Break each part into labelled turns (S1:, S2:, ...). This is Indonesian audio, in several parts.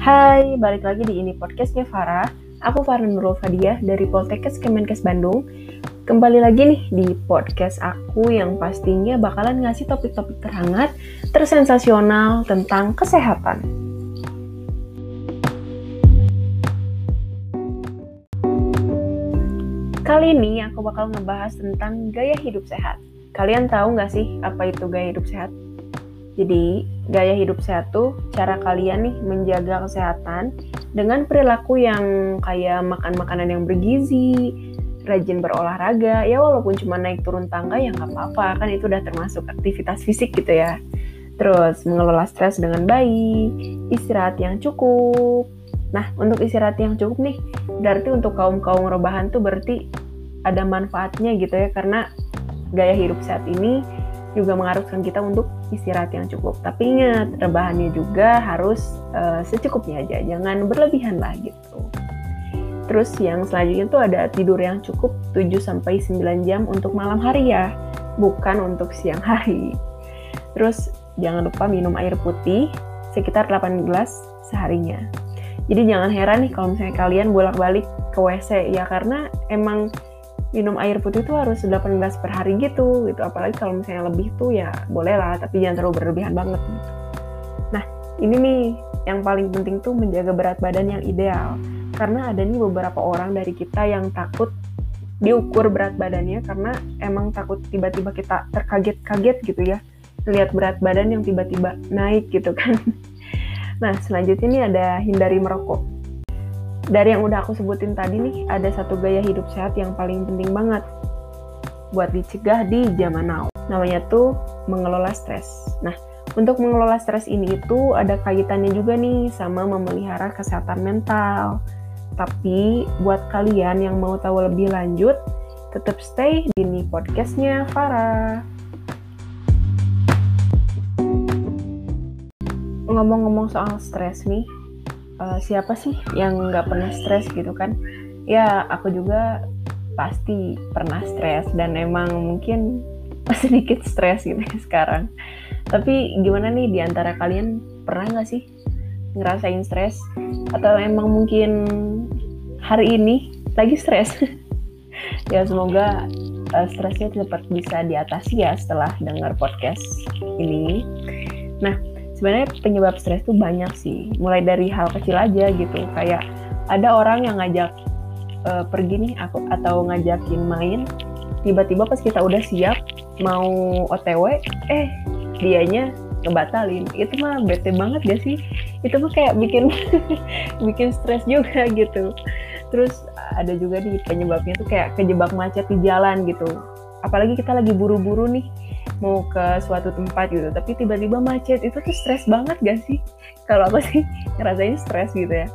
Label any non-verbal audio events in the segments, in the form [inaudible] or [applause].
S1: Hai, balik lagi di ini podcastnya Farah. Aku Farah Nurul Fadiah dari Poltekkes Kemenkes Bandung. Kembali lagi nih di podcast aku yang pastinya bakalan ngasih topik-topik terhangat, tersensasional tentang kesehatan. Kali ini aku bakal ngebahas tentang gaya hidup sehat. Kalian tahu nggak sih apa itu gaya hidup sehat? Jadi, gaya hidup sehat tuh cara kalian nih menjaga kesehatan dengan perilaku yang kayak makan makanan yang bergizi, rajin berolahraga, ya walaupun cuma naik turun tangga ya nggak apa-apa, kan itu udah termasuk aktivitas fisik gitu ya. Terus, mengelola stres dengan baik, istirahat yang cukup. Nah, untuk istirahat yang cukup nih, berarti untuk kaum-kaum rebahan tuh berarti ada manfaatnya gitu ya, karena gaya hidup sehat ini juga mengharuskan kita untuk istirahat yang cukup. Tapi ingat, rebahannya juga harus uh, secukupnya aja, jangan berlebihan lah gitu. Terus yang selanjutnya tuh ada tidur yang cukup 7 sampai 9 jam untuk malam hari ya, bukan untuk siang hari. Terus jangan lupa minum air putih sekitar 8 gelas seharinya. Jadi jangan heran nih kalau misalnya kalian bolak-balik ke WC ya karena emang minum air putih itu harus 8 gelas per hari gitu gitu. Apalagi kalau misalnya lebih tuh ya boleh lah tapi jangan terlalu berlebihan banget gitu. nah ini nih yang paling penting tuh menjaga berat badan yang ideal. Karena ada nih beberapa orang dari kita yang takut diukur berat badannya karena emang takut tiba-tiba kita terkaget-kaget gitu ya. Lihat berat badan yang tiba-tiba naik gitu kan. [laughs] Nah selanjutnya nih ada hindari merokok dari yang udah aku sebutin tadi nih, ada satu gaya hidup sehat yang paling penting banget buat dicegah di zaman now. Namanya tuh mengelola stres. Nah, untuk mengelola stres ini itu ada kaitannya juga nih sama memelihara kesehatan mental. Tapi buat kalian yang mau tahu lebih lanjut, tetap stay di nih podcastnya Farah. Ngomong-ngomong soal stres nih, uh, siapa sih yang nggak pernah stres gitu kan? Ya aku juga pasti pernah stres dan emang mungkin [laughs] sedikit stres gitu ya sekarang. Tapi gimana nih di antara kalian pernah nggak sih ngerasain stres? Atau emang mungkin hari ini lagi stres? [laughs] Ya semoga uh, stresnya cepat bisa diatasi ya setelah dengar podcast ini. Nah sebenarnya penyebab stres tuh banyak sih. Mulai dari hal kecil aja gitu. Kayak ada orang yang ngajak uh, pergi nih aku atau ngajakin main. Tiba-tiba pas kita udah siap mau OTW eh dianya ngebatalin. Itu mah bete banget gak sih? Itu mah kayak bikin [laughs] bikin stres juga gitu. Terus ada juga di penyebabnya tuh kayak kejebak macet di jalan gitu. Apalagi kita lagi buru-buru nih mau ke suatu tempat gitu. Tapi tiba-tiba macet itu tuh stres banget gak sih? Kalau aku sih [laughs] ngerasain stres gitu ya.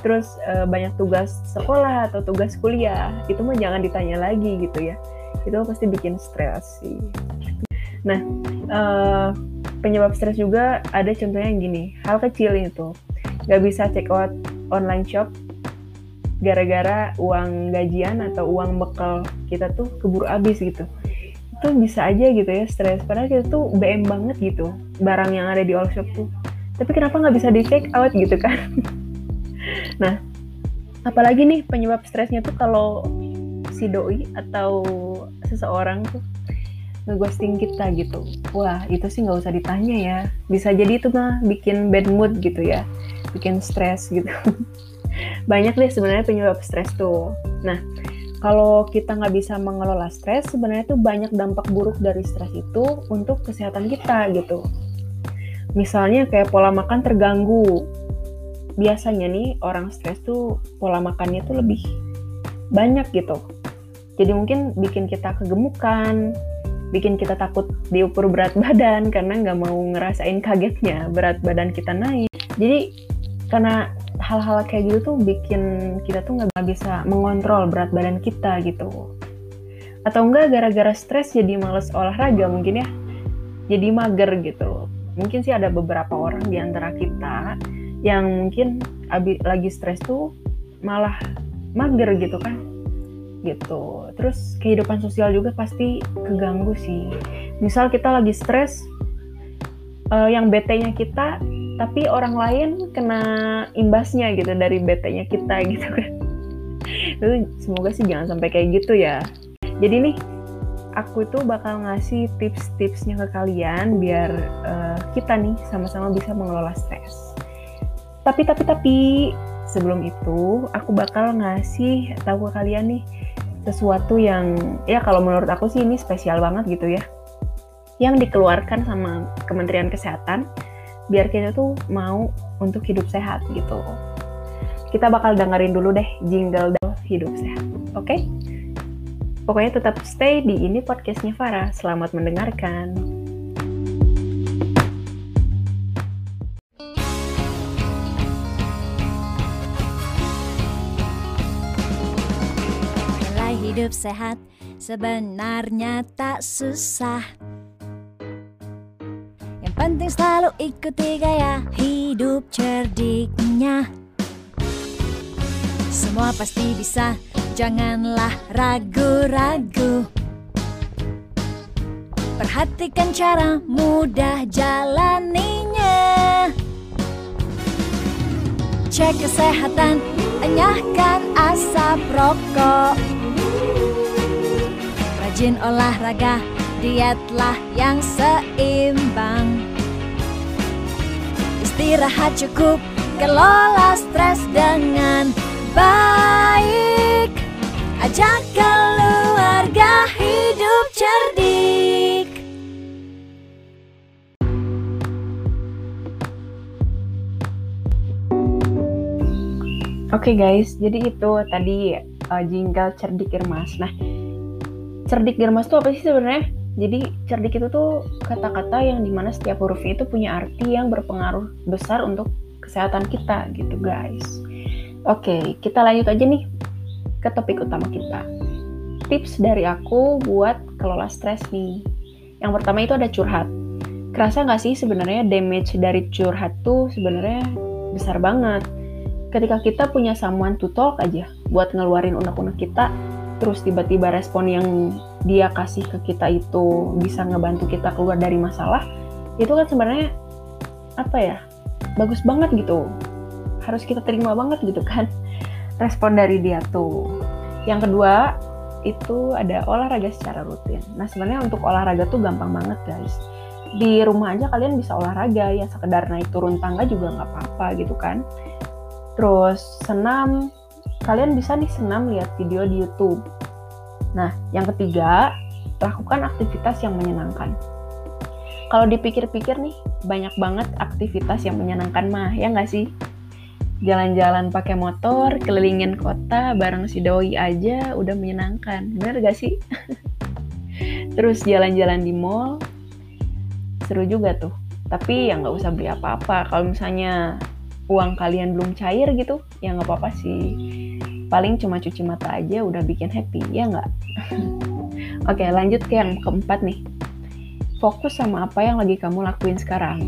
S1: Terus e, banyak tugas sekolah atau tugas kuliah itu mah jangan ditanya lagi gitu ya. Itu pasti bikin stres sih. Nah e, penyebab stres juga ada contohnya yang gini hal kecil itu. Nggak bisa check out online shop gara-gara uang gajian atau uang bekal kita tuh keburu habis gitu itu bisa aja gitu ya stres. Padahal kita tuh BM banget gitu barang yang ada di all shop tuh. Tapi kenapa nggak bisa di check out gitu kan? [laughs] Nah apalagi nih penyebab stresnya tuh kalau si doi atau seseorang tuh ngeghosting kita gitu. Wah itu sih nggak usah ditanya ya. Bisa jadi itu mah bikin bad mood gitu ya bikin stres gitu. [laughs] Banyak deh sebenarnya penyebab stres tuh. Nah kalau kita nggak bisa mengelola stres, sebenarnya tuh banyak dampak buruk dari stres itu untuk kesehatan kita gitu. Misalnya kayak pola makan terganggu. Biasanya nih orang stres tuh pola makannya tuh lebih banyak gitu. Jadi mungkin bikin kita kegemukan, bikin kita takut diukur berat [laughs] badan karena nggak mau ngerasain kagetnya berat badan kita naik. Jadi karena hal-hal kayak gitu tuh bikin kita tuh nggak bisa mengontrol berat badan kita gitu. Atau enggak gara-gara stres jadi males olahraga mungkin ya jadi mager gitu. Mungkin sih ada beberapa orang di antara kita yang mungkin abis, lagi stres tuh malah mager gitu kan gitu. Terus kehidupan sosial juga pasti keganggu sih. Misal kita lagi stres uh, yang bete-nya kita tapi orang lain kena imbasnya gitu dari bete-nya kita [laughs] gitu kan. Itu semoga sih jangan sampai kayak gitu ya. Jadi nih aku itu bakal ngasih tips-tipsnya ke kalian biar uh, kita nih sama-sama bisa mengelola stres. Tapi tapi tapi sebelum itu aku bakal ngasih tahu ke kalian nih sesuatu yang ya kalau menurut aku sih ini spesial banget gitu ya. Yang dikeluarkan sama Kementerian Kesehatan biar kita tuh mau untuk hidup sehat gitu. Kita bakal dengerin dulu deh jingle hidup sehat. Oke? Okay? Pokoknya tetap stay di ini podcastnya Farah. Selamat mendengarkan.
S2: Hidup sehat sebenarnya tak susah penting selalu ikuti gaya hidup cerdiknya. Semua pasti bisa, janganlah ragu-ragu. Perhatikan cara mudah jalaninya. Cek kesehatan, enyahkan asap rokok. Rajin olahraga, dietlah yang seimbang Istirahat cukup, kelola stres dengan baik Ajak keluarga hidup cerdik
S1: Oke okay guys, jadi itu tadi uh, jingle cerdik Irmas. Nah, cerdik Irmas itu apa sih sebenarnya? Jadi cerdik itu tuh kata-kata yang di mana setiap hurufnya itu punya arti yang berpengaruh besar untuk kesehatan kita gitu guys. Oke, kita lanjut aja nih ke topik utama kita. Tips dari aku buat kelola stres nih. Yang pertama itu ada curhat. Kerasa nggak sih sebenarnya damage dari curhat tuh sebenarnya besar banget. Ketika kita punya someone to talk aja buat ngeluarin unek-unek kita, terus tiba-tiba respon yang dia kasih ke kita itu bisa ngebantu kita keluar dari masalah itu kan sebenarnya apa ya bagus banget gitu. Harus kita terima banget gitu kan [laughs] respon dari dia tuh. Yang kedua itu ada olahraga secara rutin. Nah sebenarnya untuk olahraga tuh gampang banget guys. Di rumah aja kalian bisa olahraga ya sekedar naik turun tangga juga nggak apa-apa gitu kan. Terus senam kalian bisa nih senam lihat video di YouTube. Nah, yang ketiga, lakukan aktivitas yang menyenangkan. Kalau dipikir-pikir nih, banyak banget aktivitas yang menyenangkan mah, ya nggak sih? Jalan-jalan pakai motor, kelilingin kota bareng si doi aja udah menyenangkan. Bener gak sih? [laughs] Terus jalan-jalan di mall, seru juga tuh. Tapi ya nggak usah beli apa-apa. Kalau misalnya uang kalian belum cair gitu, ya nggak apa-apa sih. Paling cuma cuci mata aja udah bikin happy, ya nggak? [laughs] Oke, lanjut ke yang keempat nih. Fokus sama apa yang lagi kamu lakuin sekarang.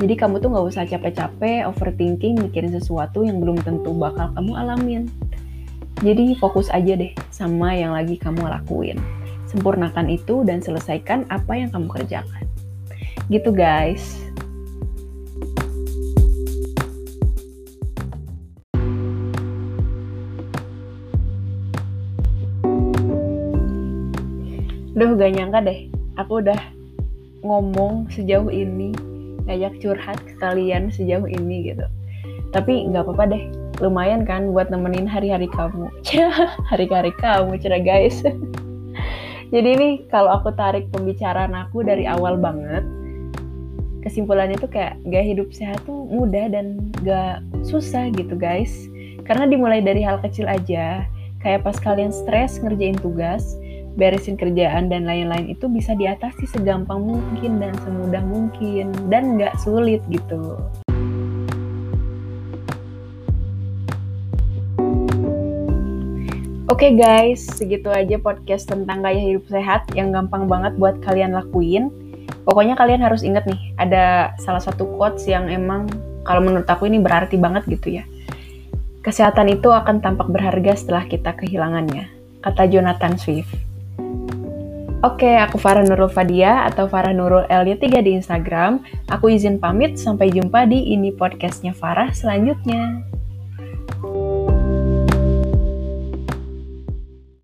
S1: Jadi kamu tuh nggak usah capek-capek overthinking mikirin sesuatu yang belum tentu bakal kamu alamin. Jadi fokus aja deh sama yang lagi kamu lakuin. Sempurnakan itu dan selesaikan apa yang kamu kerjakan. Gitu guys. Duh gak nyangka deh, aku udah ngomong sejauh ini, ngajak curhat ke kalian sejauh ini gitu. Tapi nggak apa-apa deh, lumayan kan buat nemenin hari-hari kamu. [laughs] hari-hari kamu, cerah guys. [laughs] Jadi nih kalau aku tarik pembicaraan aku dari awal banget, kesimpulannya tuh kayak gaya hidup sehat tuh mudah dan gak susah gitu guys. Karena dimulai dari hal kecil aja, kayak pas kalian stres ngerjain tugas, beresin kerjaan dan lain-lain itu bisa diatasi segampang mungkin dan semudah mungkin dan nggak sulit gitu. Oke okay guys, segitu aja podcast tentang gaya hidup sehat yang gampang banget buat kalian lakuin. Pokoknya kalian harus ingat nih, ada salah satu quotes yang emang kalau menurut aku ini berarti banget gitu ya. Kesehatan itu akan tampak berharga setelah kita kehilangannya, kata Jonathan Swift. Oke, aku Farah Nurul Fadia atau Farah Nurul L3 di Instagram. Aku izin pamit, sampai jumpa di ini podcastnya Farah selanjutnya.